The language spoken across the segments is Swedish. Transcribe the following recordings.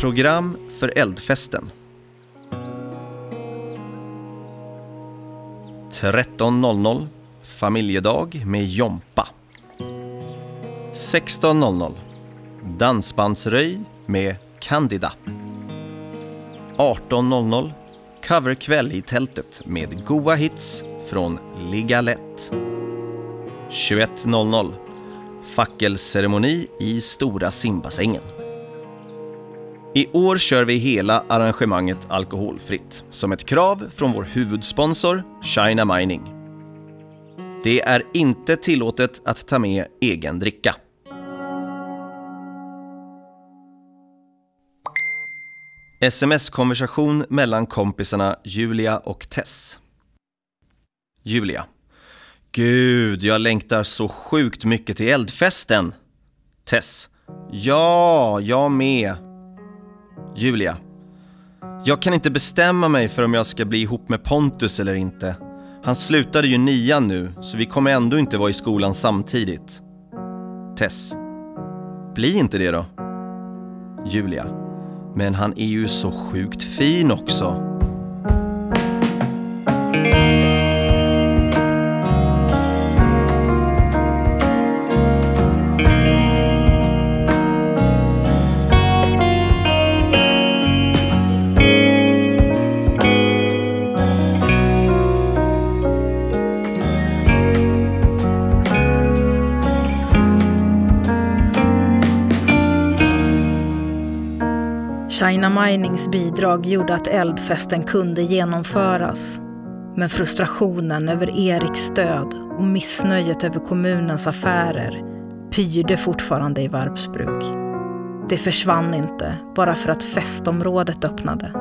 Program för eldfesten. 13.00 Familjedag med Jompa. 16.00 Dansbandsröj med Candida. 18.00 Coverkväll i tältet med goa hits från Ligga lätt. 21.00 Fackelceremoni i Stora simbassängen. I år kör vi hela arrangemanget alkoholfritt som ett krav från vår huvudsponsor China Mining. Det är inte tillåtet att ta med egen dricka. Sms-konversation mellan kompisarna Julia och Tess. Julia. Gud, jag längtar så sjukt mycket till eldfesten. Tess. Ja, jag med. Julia. Jag kan inte bestämma mig för om jag ska bli ihop med Pontus eller inte. Han slutade ju nian nu, så vi kommer ändå inte vara i skolan samtidigt. Tess. Bli inte det då. Julia. Men han är ju så sjukt fin också. China Minings bidrag gjorde att eldfesten kunde genomföras. Men frustrationen över Eriks död och missnöjet över kommunens affärer pyrde fortfarande i Varpsbruk. Det försvann inte bara för att festområdet öppnade.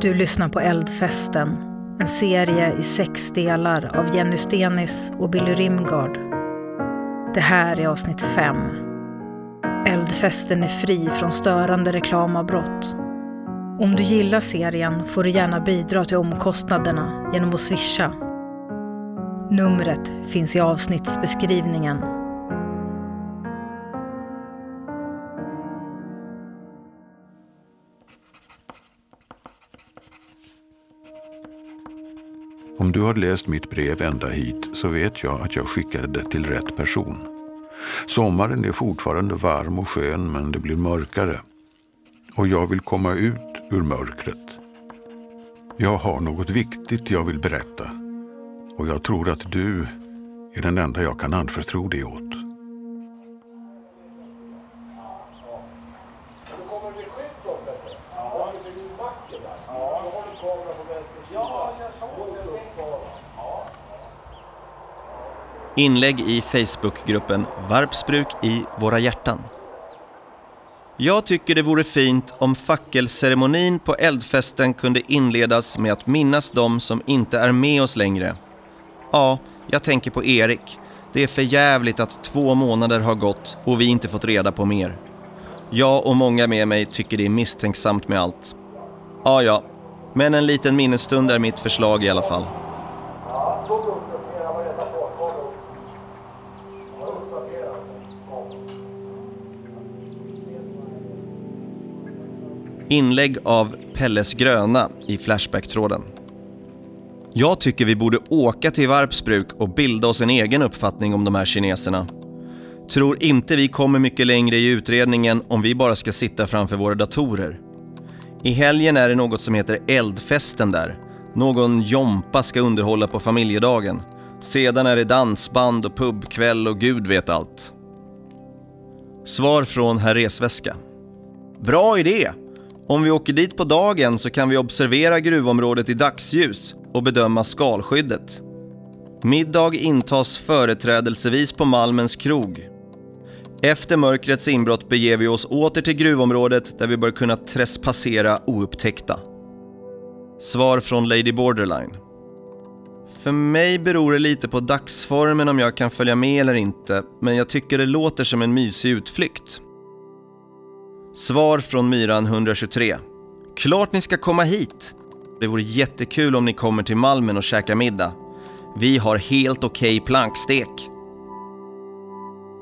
Du lyssnar på Eldfesten, en serie i sex delar av Jenny Stenis och Billy Rimgard. Det här är avsnitt fem Eldfesten är fri från störande reklamavbrott. Om du gillar serien får du gärna bidra till omkostnaderna genom att swisha. Numret finns i avsnittsbeskrivningen. Om du har läst mitt brev ända hit så vet jag att jag skickade det till rätt person. Sommaren är fortfarande varm och skön men det blir mörkare. Och jag vill komma ut ur mörkret. Jag har något viktigt jag vill berätta. Och jag tror att du är den enda jag kan anförtro det åt. Inlägg i Facebookgruppen Varpsbruk i våra hjärtan. Jag tycker det vore fint om fackelceremonin på eldfesten kunde inledas med att minnas de som inte är med oss längre. Ja, jag tänker på Erik. Det är för jävligt att två månader har gått och vi inte fått reda på mer. Jag och många med mig tycker det är misstänksamt med allt. Ja, ja, men en liten minnesstund är mitt förslag i alla fall. Inlägg av Pelles Gröna i Flashback-tråden. Jag tycker vi borde åka till Varpsbruk och bilda oss en egen uppfattning om de här kineserna. Tror inte vi kommer mycket längre i utredningen om vi bara ska sitta framför våra datorer. I helgen är det något som heter Eldfesten där. Någon jompa ska underhålla på familjedagen. Sedan är det dansband och pubkväll och gud vet allt. Svar från Herr Resväska. Bra idé! Om vi åker dit på dagen så kan vi observera gruvområdet i dagsljus och bedöma skalskyddet. Middag intas företrädelsevis på Malmens krog. Efter mörkrets inbrott beger vi oss åter till gruvområdet där vi bör kunna trespassera oupptäckta. Svar från Lady Borderline. För mig beror det lite på dagsformen om jag kan följa med eller inte, men jag tycker det låter som en mysig utflykt. Svar från Myran 123. Klart ni ska komma hit. Det vore jättekul om ni kommer till Malmen och käkar middag. Vi har helt okej okay plankstek.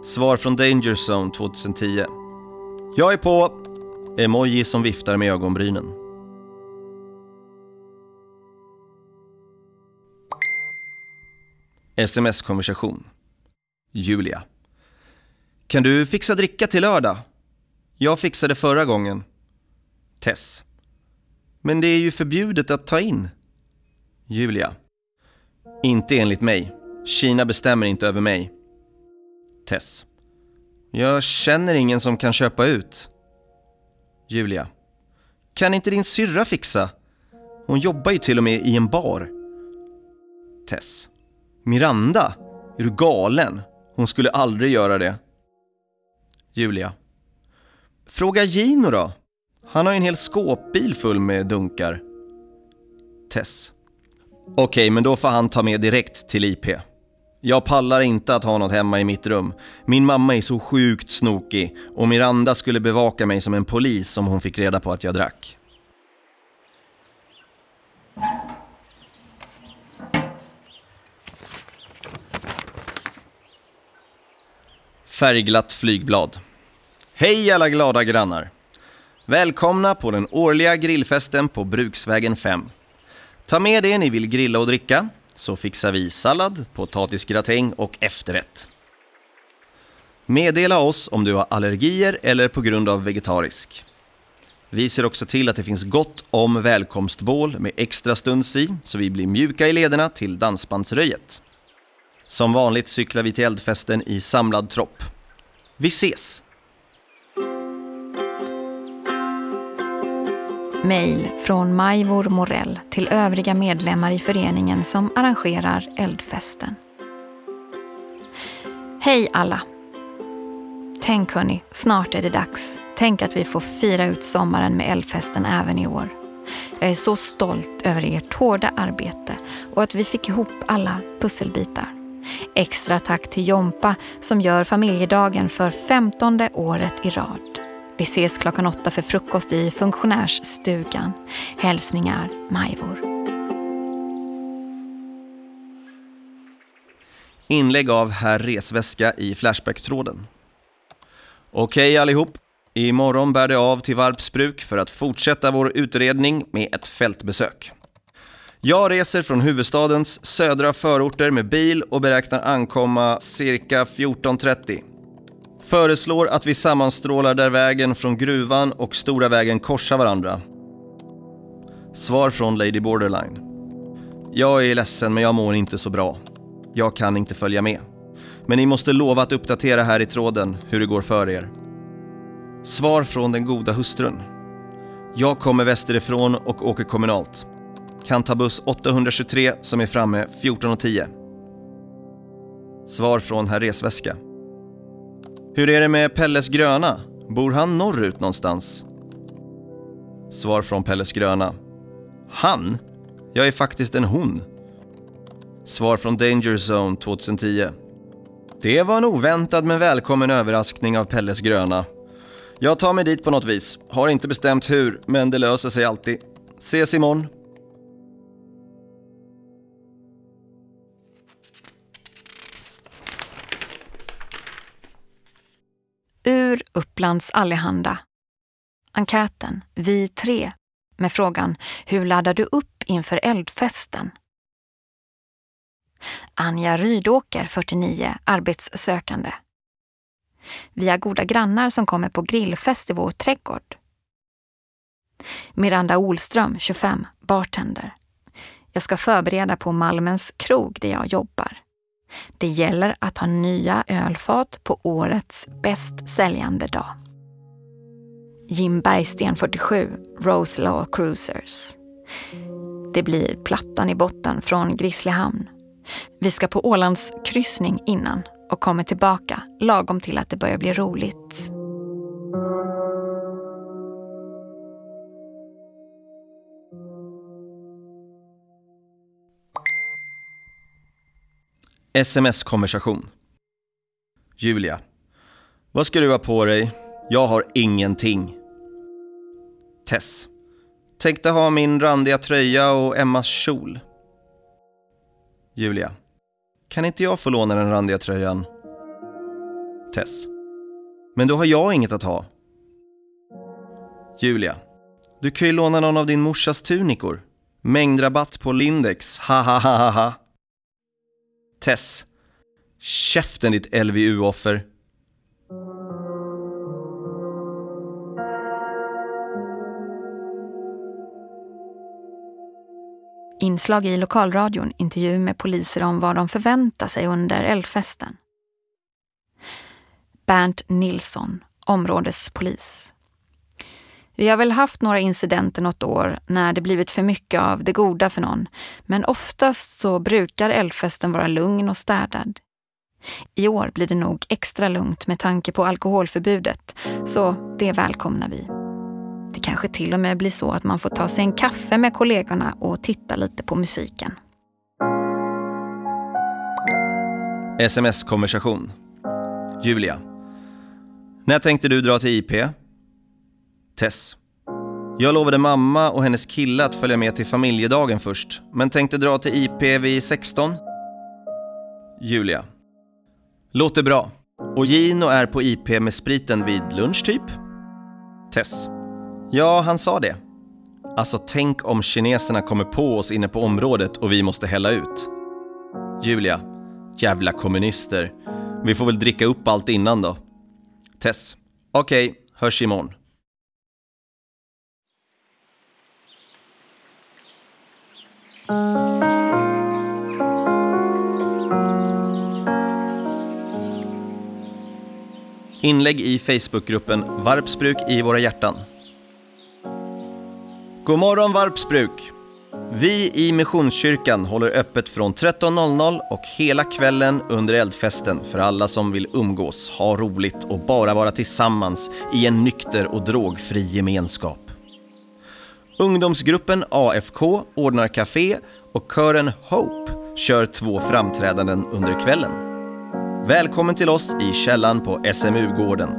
Svar från Danger Zone 2010. Jag är på. Emoji som viftar med ögonbrynen. Sms-konversation. Julia. Kan du fixa dricka till lördag? Jag fixade förra gången. Tess. Men det är ju förbjudet att ta in. Julia. Inte enligt mig. Kina bestämmer inte över mig. Tess. Jag känner ingen som kan köpa ut. Julia. Kan inte din syrra fixa? Hon jobbar ju till och med i en bar. Tess. Miranda? Är du galen? Hon skulle aldrig göra det. Julia. Fråga Gino då. Han har ju en hel skåpbil full med dunkar. Tess. Okej, men då får han ta med direkt till IP. Jag pallar inte att ha något hemma i mitt rum. Min mamma är så sjukt snokig och Miranda skulle bevaka mig som en polis om hon fick reda på att jag drack. Färgglatt flygblad. Hej alla glada grannar! Välkomna på den årliga grillfesten på Bruksvägen 5. Ta med det ni vill grilla och dricka, så fixar vi sallad, potatisgratäng och efterrätt. Meddela oss om du har allergier eller på grund av vegetarisk. Vi ser också till att det finns gott om välkomstbål med extra stunds i, så vi blir mjuka i lederna till dansbandsröjet. Som vanligt cyklar vi till eldfesten i samlad tropp. Vi ses! Mail från Majvor Morell till övriga medlemmar i föreningen som arrangerar eldfesten. Hej alla! Tänk hörni, snart är det dags. Tänk att vi får fira ut sommaren med eldfesten även i år. Jag är så stolt över ert hårda arbete och att vi fick ihop alla pusselbitar. Extra tack till Jompa som gör familjedagen för femtonde året i rad. Vi ses klockan åtta för frukost i funktionärsstugan. Hälsningar Majvor. Inlägg av Herr Resväska i Flashback-tråden. Okej allihop, imorgon bär det av till Varpsbruk för att fortsätta vår utredning med ett fältbesök. Jag reser från huvudstadens södra förorter med bil och beräknar ankomma cirka 14.30. Föreslår att vi sammanstrålar där vägen från gruvan och stora vägen korsar varandra. Svar från Lady Borderline. Jag är ledsen men jag mår inte så bra. Jag kan inte följa med. Men ni måste lova att uppdatera här i tråden hur det går för er. Svar från den goda hustrun. Jag kommer västerifrån och åker kommunalt. Kan ta buss 823 som är framme 14.10. Svar från herr Resväska. Hur är det med Pelles Gröna? Bor han norrut någonstans? Svar från Pelles Gröna. Han? Jag är faktiskt en hon. Svar från Danger Zone 2010. Det var en oväntad men välkommen överraskning av Pelles Gröna. Jag tar mig dit på något vis. Har inte bestämt hur, men det löser sig alltid. Ses imorgon. Ur Upplands Allehanda. Enkäten Vi tre med frågan Hur laddar du upp inför eldfesten? Anja Rydåker, 49, arbetssökande. Vi har goda grannar som kommer på grillfest i vår trädgård. Miranda Olström, 25, bartender. Jag ska förbereda på Malmens krog där jag jobbar. Det gäller att ha nya ölfat på årets bäst säljande dag. Jim Bergsten, 47, Rose Law Cruisers. Det blir plattan i botten från Grisslehamn. Vi ska på Ålands kryssning innan och kommer tillbaka lagom till att det börjar bli roligt. Sms-konversation. Julia. Vad ska du ha på dig? Jag har ingenting. Tess. Tänkte ha min randiga tröja och Emmas kjol. Julia. Kan inte jag få låna den randiga tröjan? Tess. Men då har jag inget att ha. Julia. Du kan ju låna någon av din morsas tunikor. Mängdrabatt på Lindex, ha ha ha ha ha. Tess. Käften ditt LVU-offer. Inslag i lokalradion, intervju med poliser om vad de förväntar sig under eldfesten. Bernt Nilsson, områdespolis. Vi har väl haft några incidenter något år när det blivit för mycket av det goda för någon, men oftast så brukar eldfesten vara lugn och städad. I år blir det nog extra lugnt med tanke på alkoholförbudet, så det välkomnar vi. Det kanske till och med blir så att man får ta sig en kaffe med kollegorna och titta lite på musiken. Sms-konversation. Julia. När tänkte du dra till IP? Tess. Jag lovade mamma och hennes kille att följa med till familjedagen först, men tänkte dra till IP vid 16. Julia. Låter bra. Och Gino är på IP med spriten vid lunch typ? Tess. Ja, han sa det. Alltså tänk om kineserna kommer på oss inne på området och vi måste hälla ut. Julia. Jävla kommunister. Vi får väl dricka upp allt innan då. Tess. Okej, okay, hörs imorgon. Inlägg i Facebookgruppen Varpsbruk i våra hjärtan. God morgon Varpsbruk! Vi i Missionskyrkan håller öppet från 13.00 och hela kvällen under eldfesten för alla som vill umgås, ha roligt och bara vara tillsammans i en nykter och drogfri gemenskap. Ungdomsgruppen AFK ordnar café och kören Hope kör två framträdanden under kvällen. Välkommen till oss i källan på SMU-gården.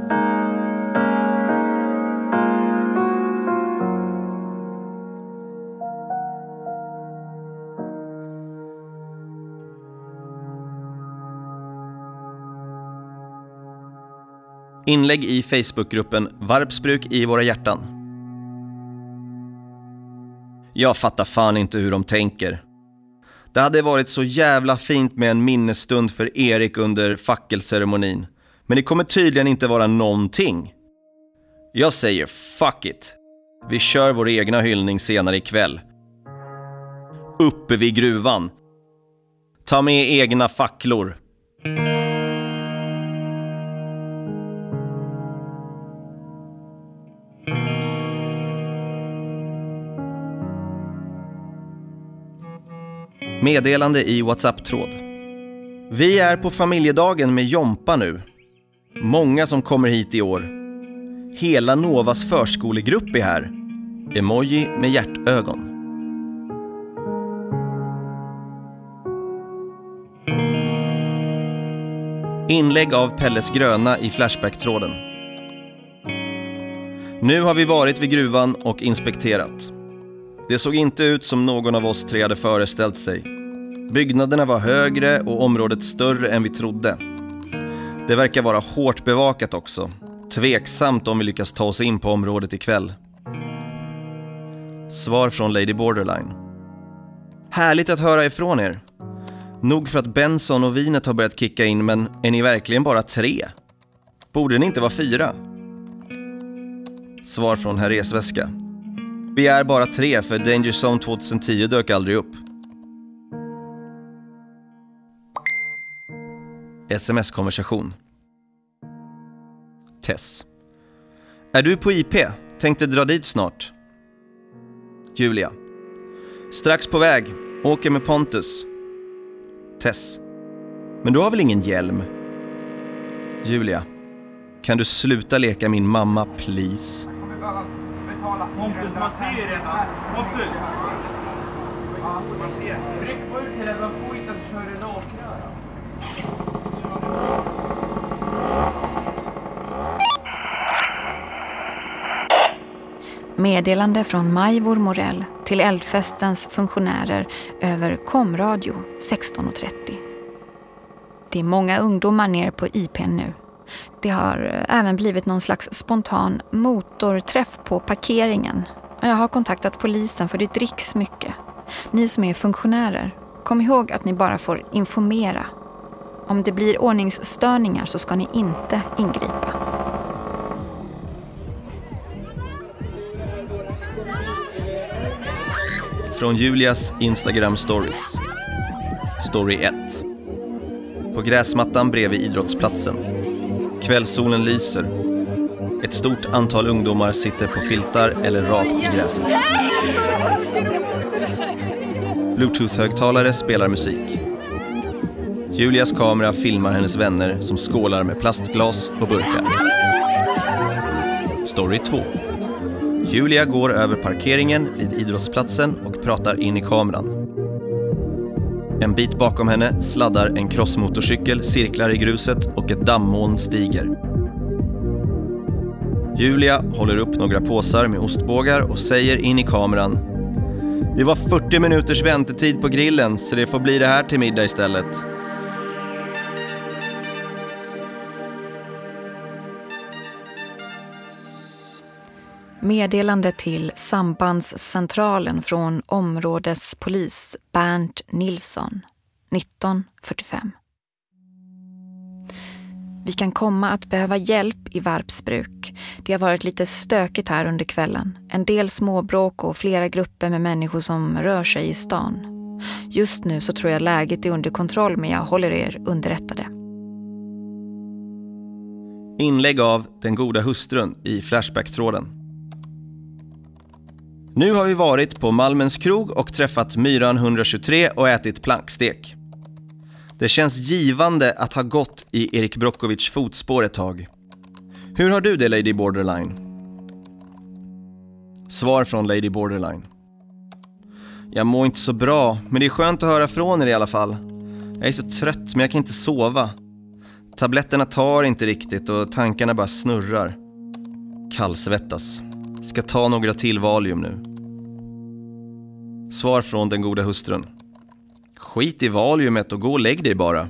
Inlägg i Facebookgruppen Varpsbruk i våra hjärtan. Jag fattar fan inte hur de tänker. Det hade varit så jävla fint med en minnesstund för Erik under fackelceremonin. Men det kommer tydligen inte vara någonting. Jag säger fuck it. Vi kör vår egna hyllning senare ikväll. Uppe vid gruvan. Ta med egna facklor. Meddelande i WhatsApp-tråd. Vi är på familjedagen med Jompa nu. Många som kommer hit i år. Hela Novas förskolegrupp är här. Emoji med hjärtögon. Inlägg av Pelles Gröna i Flashback-tråden. Nu har vi varit vid gruvan och inspekterat. Det såg inte ut som någon av oss tre hade föreställt sig. Byggnaderna var högre och området större än vi trodde. Det verkar vara hårt bevakat också. Tveksamt om vi lyckas ta oss in på området ikväll. Svar från Lady Borderline. Härligt att höra ifrån er. Nog för att Benson och vinet har börjat kicka in, men är ni verkligen bara tre? Borde ni inte vara fyra? Svar från Herr Resväska. Vi är bara tre för Danger Zone 2010 dök aldrig upp. Sms-konversation. Tess. Är du på IP? Tänkte dra dit snart. Julia. Strax på väg. Åker med Pontus. Tess. Men du har väl ingen hjälm? Julia. Kan du sluta leka min mamma, please? Pontus, man ser ju redan. Pontus! Man ser. Tryck på ut hela jävla skiten så kör du rakröra. Meddelande från Majvor Morell till eldfestens funktionärer över komradio 16.30. Det är många ungdomar ner på IPn nu. Det har eh, även blivit någon slags spontan motorträff på parkeringen. Jag har kontaktat polisen för det dricks mycket. Ni som är funktionärer, kom ihåg att ni bara får informera. Om det blir ordningsstörningar så ska ni inte ingripa. Från Julias Instagram stories. Story 1. På gräsmattan bredvid idrottsplatsen. Kvällssolen lyser. Ett stort antal ungdomar sitter på filtar eller rakt i gräset. Bluetooth-högtalare spelar musik. Julias kamera filmar hennes vänner som skålar med plastglas och burkar. Story 2. Julia går över parkeringen vid idrottsplatsen och pratar in i kameran. En bit bakom henne sladdar en crossmotorcykel, cirklar i gruset och ett dammoln stiger. Julia håller upp några påsar med ostbågar och säger in i kameran. Det var 40 minuters väntetid på grillen så det får bli det här till middag istället. Meddelande till sambandscentralen från områdespolis Bernt Nilsson 1945. Vi kan komma att behöva hjälp i Varpsbruk. Det har varit lite stökigt här under kvällen. En del småbråk och flera grupper med människor som rör sig i stan. Just nu så tror jag läget är under kontroll men jag håller er underrättade. Inlägg av Den goda hustrun i Flashback-tråden. Nu har vi varit på Malmens krog och träffat Myran 123 och ätit plankstek. Det känns givande att ha gått i Erik Brockovich fotspår ett tag. Hur har du det Lady Borderline? Svar från Lady Borderline. Jag mår inte så bra, men det är skönt att höra från er i alla fall. Jag är så trött, men jag kan inte sova. Tabletterna tar inte riktigt och tankarna bara snurrar. Kallsvettas. Ska ta några till Valium nu. Svar från den goda hustrun. Skit i Valiumet och gå och lägg dig bara.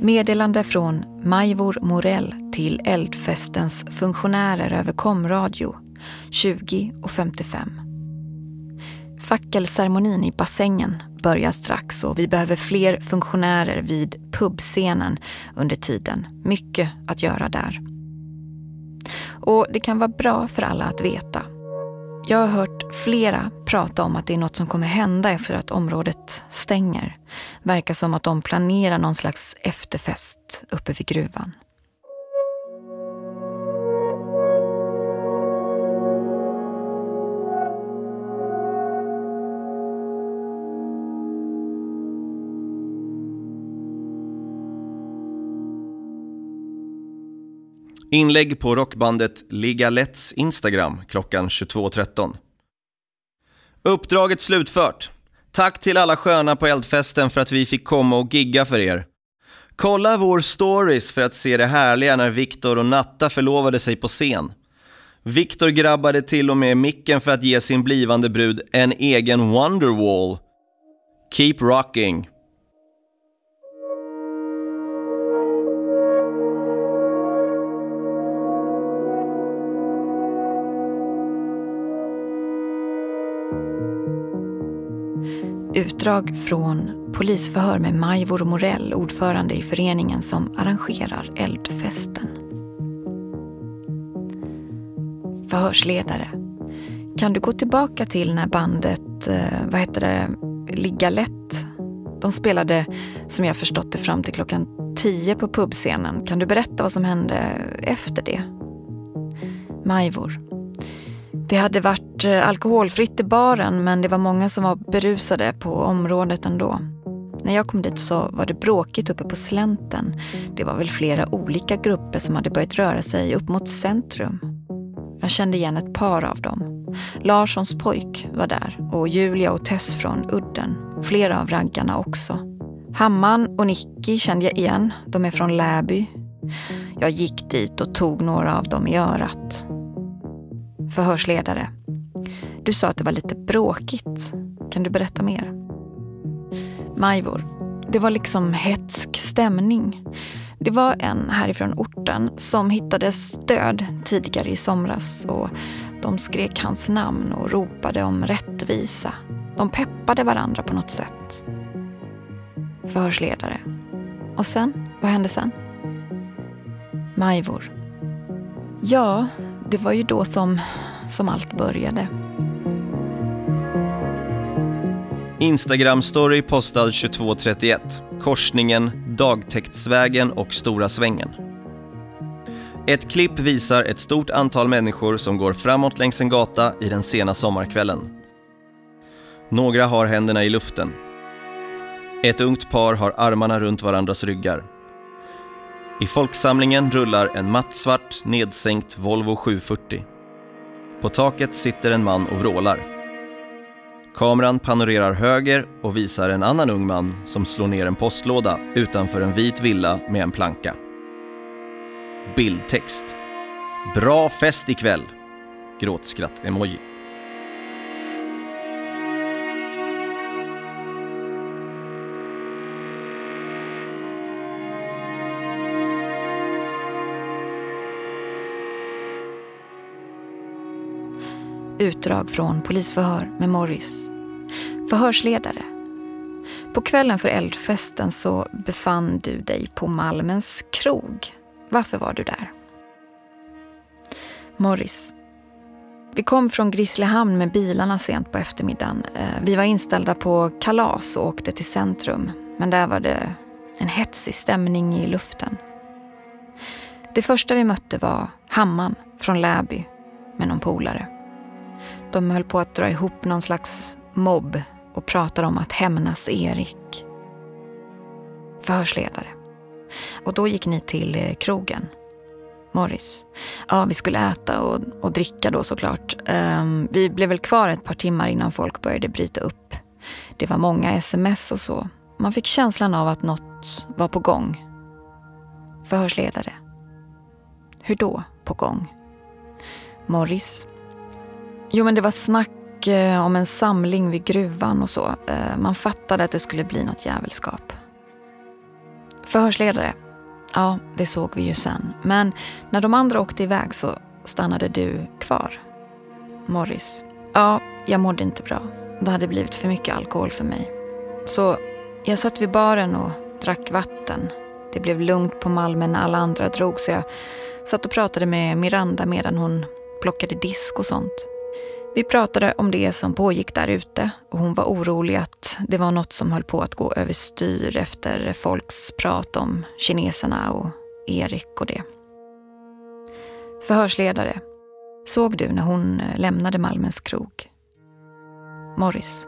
Meddelande från Majvor Morell till Eldfestens funktionärer över komradio 20.55. Fackelceremonin i bassängen börjar strax och vi behöver fler funktionärer vid pubscenen under tiden. Mycket att göra där. Och det kan vara bra för alla att veta. Jag har hört flera prata om att det är något som kommer hända efter att området stänger. Verkar som att de planerar någon slags efterfest uppe vid gruvan. Inlägg på rockbandet Ligaletts Instagram klockan 22.13. Uppdraget slutfört. Tack till alla sköna på eldfesten för att vi fick komma och gigga för er. Kolla vår stories för att se det härliga när Viktor och Natta förlovade sig på scen. Viktor grabbade till och med micken för att ge sin blivande brud en egen Wonderwall. Keep rocking! Utdrag från polisförhör med Majvor Morell, ordförande i föreningen som arrangerar eldfesten. Förhörsledare. Kan du gå tillbaka till när bandet, eh, vad heter det, Ligga lätt? De spelade, som jag förstått det, fram till klockan tio på pubscenen. Kan du berätta vad som hände efter det? Majvor. Det hade varit eh, alkoholfritt i baren men det var många som var berusade på området ändå. När jag kom dit så var det bråkigt uppe på slänten. Det var väl flera olika grupper som hade börjat röra sig upp mot centrum. Jag kände igen ett par av dem. Larssons pojk var där och Julia och Tess från Udden. Flera av raggarna också. Hamman och Nicky kände jag igen. De är från Läby. Jag gick dit och tog några av dem i örat. Förhörsledare. Du sa att det var lite bråkigt. Kan du berätta mer? Majvor. det var liksom hetsk stämning. Det var en härifrån orten som hittades död tidigare i somras och de skrek hans namn och ropade om rättvisa. De peppade varandra på något sätt. Förhörsledare. Och sen? Vad hände sen? Majvor. Ja, det var ju då som, som allt började. Instagram-story postad 22.31. Korsningen Dagtäktsvägen och Stora Svängen. Ett klipp visar ett stort antal människor som går framåt längs en gata i den sena sommarkvällen. Några har händerna i luften. Ett ungt par har armarna runt varandras ryggar. I folksamlingen rullar en mattsvart nedsänkt Volvo 740. På taket sitter en man och vrålar. Kameran panorerar höger och visar en annan ung man som slår ner en postlåda utanför en vit villa med en planka. Bildtext. Bra fest ikväll! Gråtskratt-emoji. Utdrag från polisförhör med Morris. Förhörsledare. På kvällen för eldfesten så befann du dig på Malmens krog. Varför var du där? Morris. Vi kom från Grisslehamn med bilarna sent på eftermiddagen. Eh, vi var inställda på kalas och åkte till centrum. Men där var det en hetsig stämning i luften. Det första vi mötte var Hamman från Läby med någon polare. De höll på att dra ihop någon slags mobb och pratade om att hämnas Erik. Förhörsledare. Och då gick ni till eh, krogen. Morris. Ja, vi skulle äta och, och dricka då såklart. Um, vi blev väl kvar ett par timmar innan folk började bryta upp. Det var många sms och så. Man fick känslan av att något var på gång. Förhörsledare. Hur då på gång? Morris. Jo, men det var snack eh, om en samling vid gruvan och så. Eh, man fattade att det skulle bli något jävelskap. Förhörsledare. Ja, det såg vi ju sen. Men när de andra åkte iväg så stannade du kvar. Morris. Ja, jag mådde inte bra. Det hade blivit för mycket alkohol för mig. Så jag satt vid baren och drack vatten. Det blev lugnt på Malmen när alla andra drog så jag satt och pratade med Miranda medan hon plockade disk och sånt. Vi pratade om det som pågick där ute och hon var orolig att det var något som höll på att gå överstyr efter folks prat om kineserna och Erik och det. Förhörsledare. Såg du när hon eh, lämnade Malmens krog? Morris.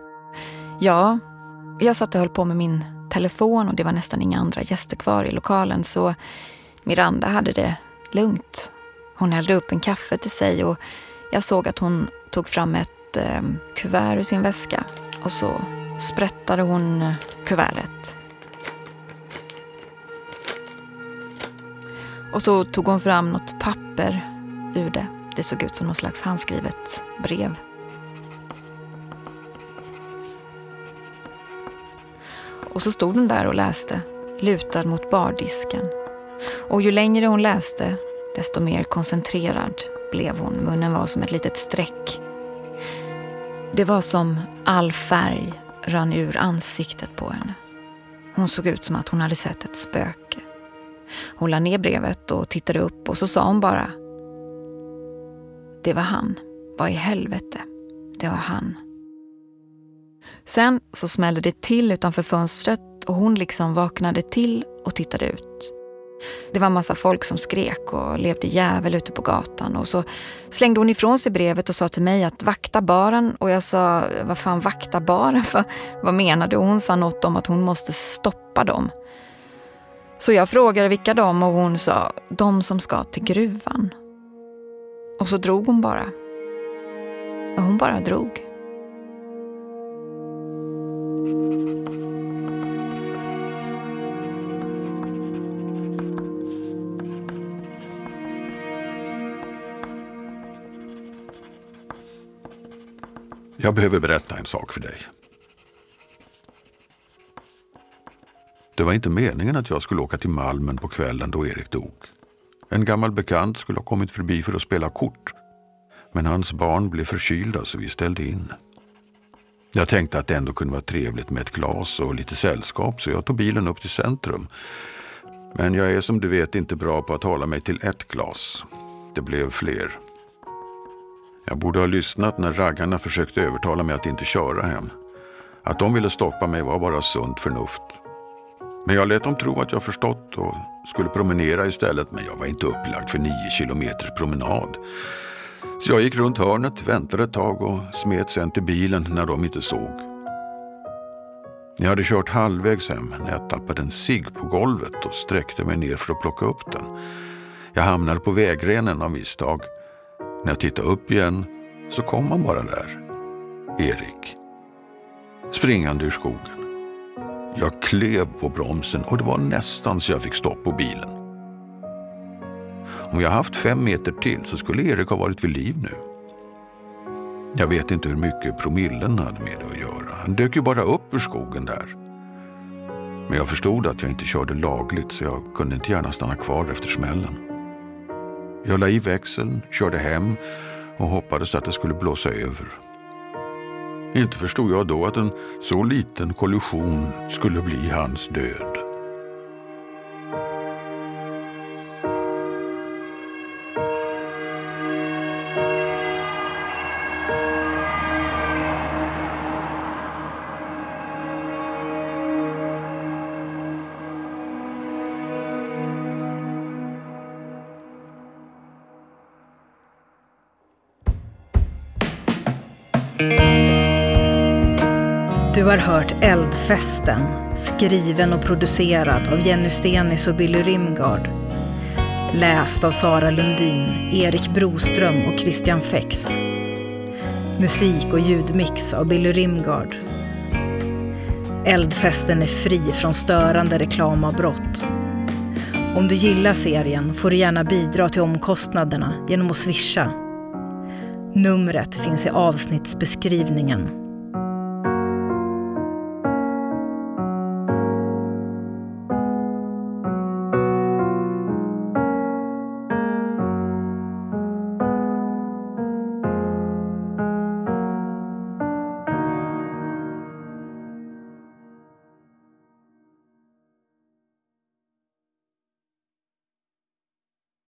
Ja, jag satt och höll på med min telefon och det var nästan inga andra gäster kvar i lokalen så Miranda hade det lugnt. Hon hällde upp en kaffe till sig och jag såg att hon tog fram ett eh, kuvert ur sin väska och så sprättade hon eh, kuvertet. Och så tog hon fram något papper ur det. Det såg ut som något slags handskrivet brev. Och så stod hon där och läste, lutad mot bardisken. Och ju längre hon läste, desto mer koncentrerad blev hon. Munnen var som ett litet streck. Det var som all färg rann ur ansiktet på henne. Hon såg ut som att hon hade sett ett spöke. Hon la ner brevet och tittade upp och så sa hon bara Det var han. Vad i helvete? Det var han. Sen så smällde det till utanför fönstret och hon liksom vaknade till och tittade ut. Det var massa folk som skrek och levde jävel ute på gatan. Och så slängde hon ifrån sig brevet och sa till mig att vakta baren. Och jag sa, vad fan vakta baren? För, vad menar du? Och hon sa något om att hon måste stoppa dem. Så jag frågade vilka de och hon sa, de som ska till gruvan. Och så drog hon bara. Och hon bara drog. Jag behöver berätta en sak för dig. Det var inte meningen att jag skulle åka till Malmen på kvällen då Erik dog. En gammal bekant skulle ha kommit förbi för att spela kort. Men hans barn blev förkylda så vi ställde in. Jag tänkte att det ändå kunde vara trevligt med ett glas och lite sällskap så jag tog bilen upp till centrum. Men jag är som du vet inte bra på att hålla mig till ett glas. Det blev fler. Jag borde ha lyssnat när raggarna försökte övertala mig att inte köra hem. Att de ville stoppa mig var bara sunt förnuft. Men jag lät dem tro att jag förstått och skulle promenera istället. Men jag var inte upplagd för nio kilometers promenad. Så jag gick runt hörnet, väntade ett tag och smet sen till bilen när de inte såg. Jag hade kört halvvägs hem när jag tappade en cigg på golvet och sträckte mig ner för att plocka upp den. Jag hamnade på vägrenen av misstag. När jag tittade upp igen så kom han bara där. Erik. Springande ur skogen. Jag klev på bromsen och det var nästan så jag fick stopp på bilen. Om jag haft fem meter till så skulle Erik ha varit vid liv nu. Jag vet inte hur mycket promillen hade med det att göra. Han dök ju bara upp ur skogen där. Men jag förstod att jag inte körde lagligt så jag kunde inte gärna stanna kvar efter smällen. Jag la i växeln, körde hem och hoppades att det skulle blåsa över. Inte förstod jag då att en så liten kollision skulle bli hans död. Du har hört Eldfesten, skriven och producerad av Jenny Stenis och Billy Rimgard. Läst av Sara Lundin, Erik Broström och Christian Fex. Musik och ljudmix av Billy Rimgard. Eldfesten är fri från störande reklamavbrott. Om du gillar serien får du gärna bidra till omkostnaderna genom att swisha. Numret finns i avsnittsbeskrivningen.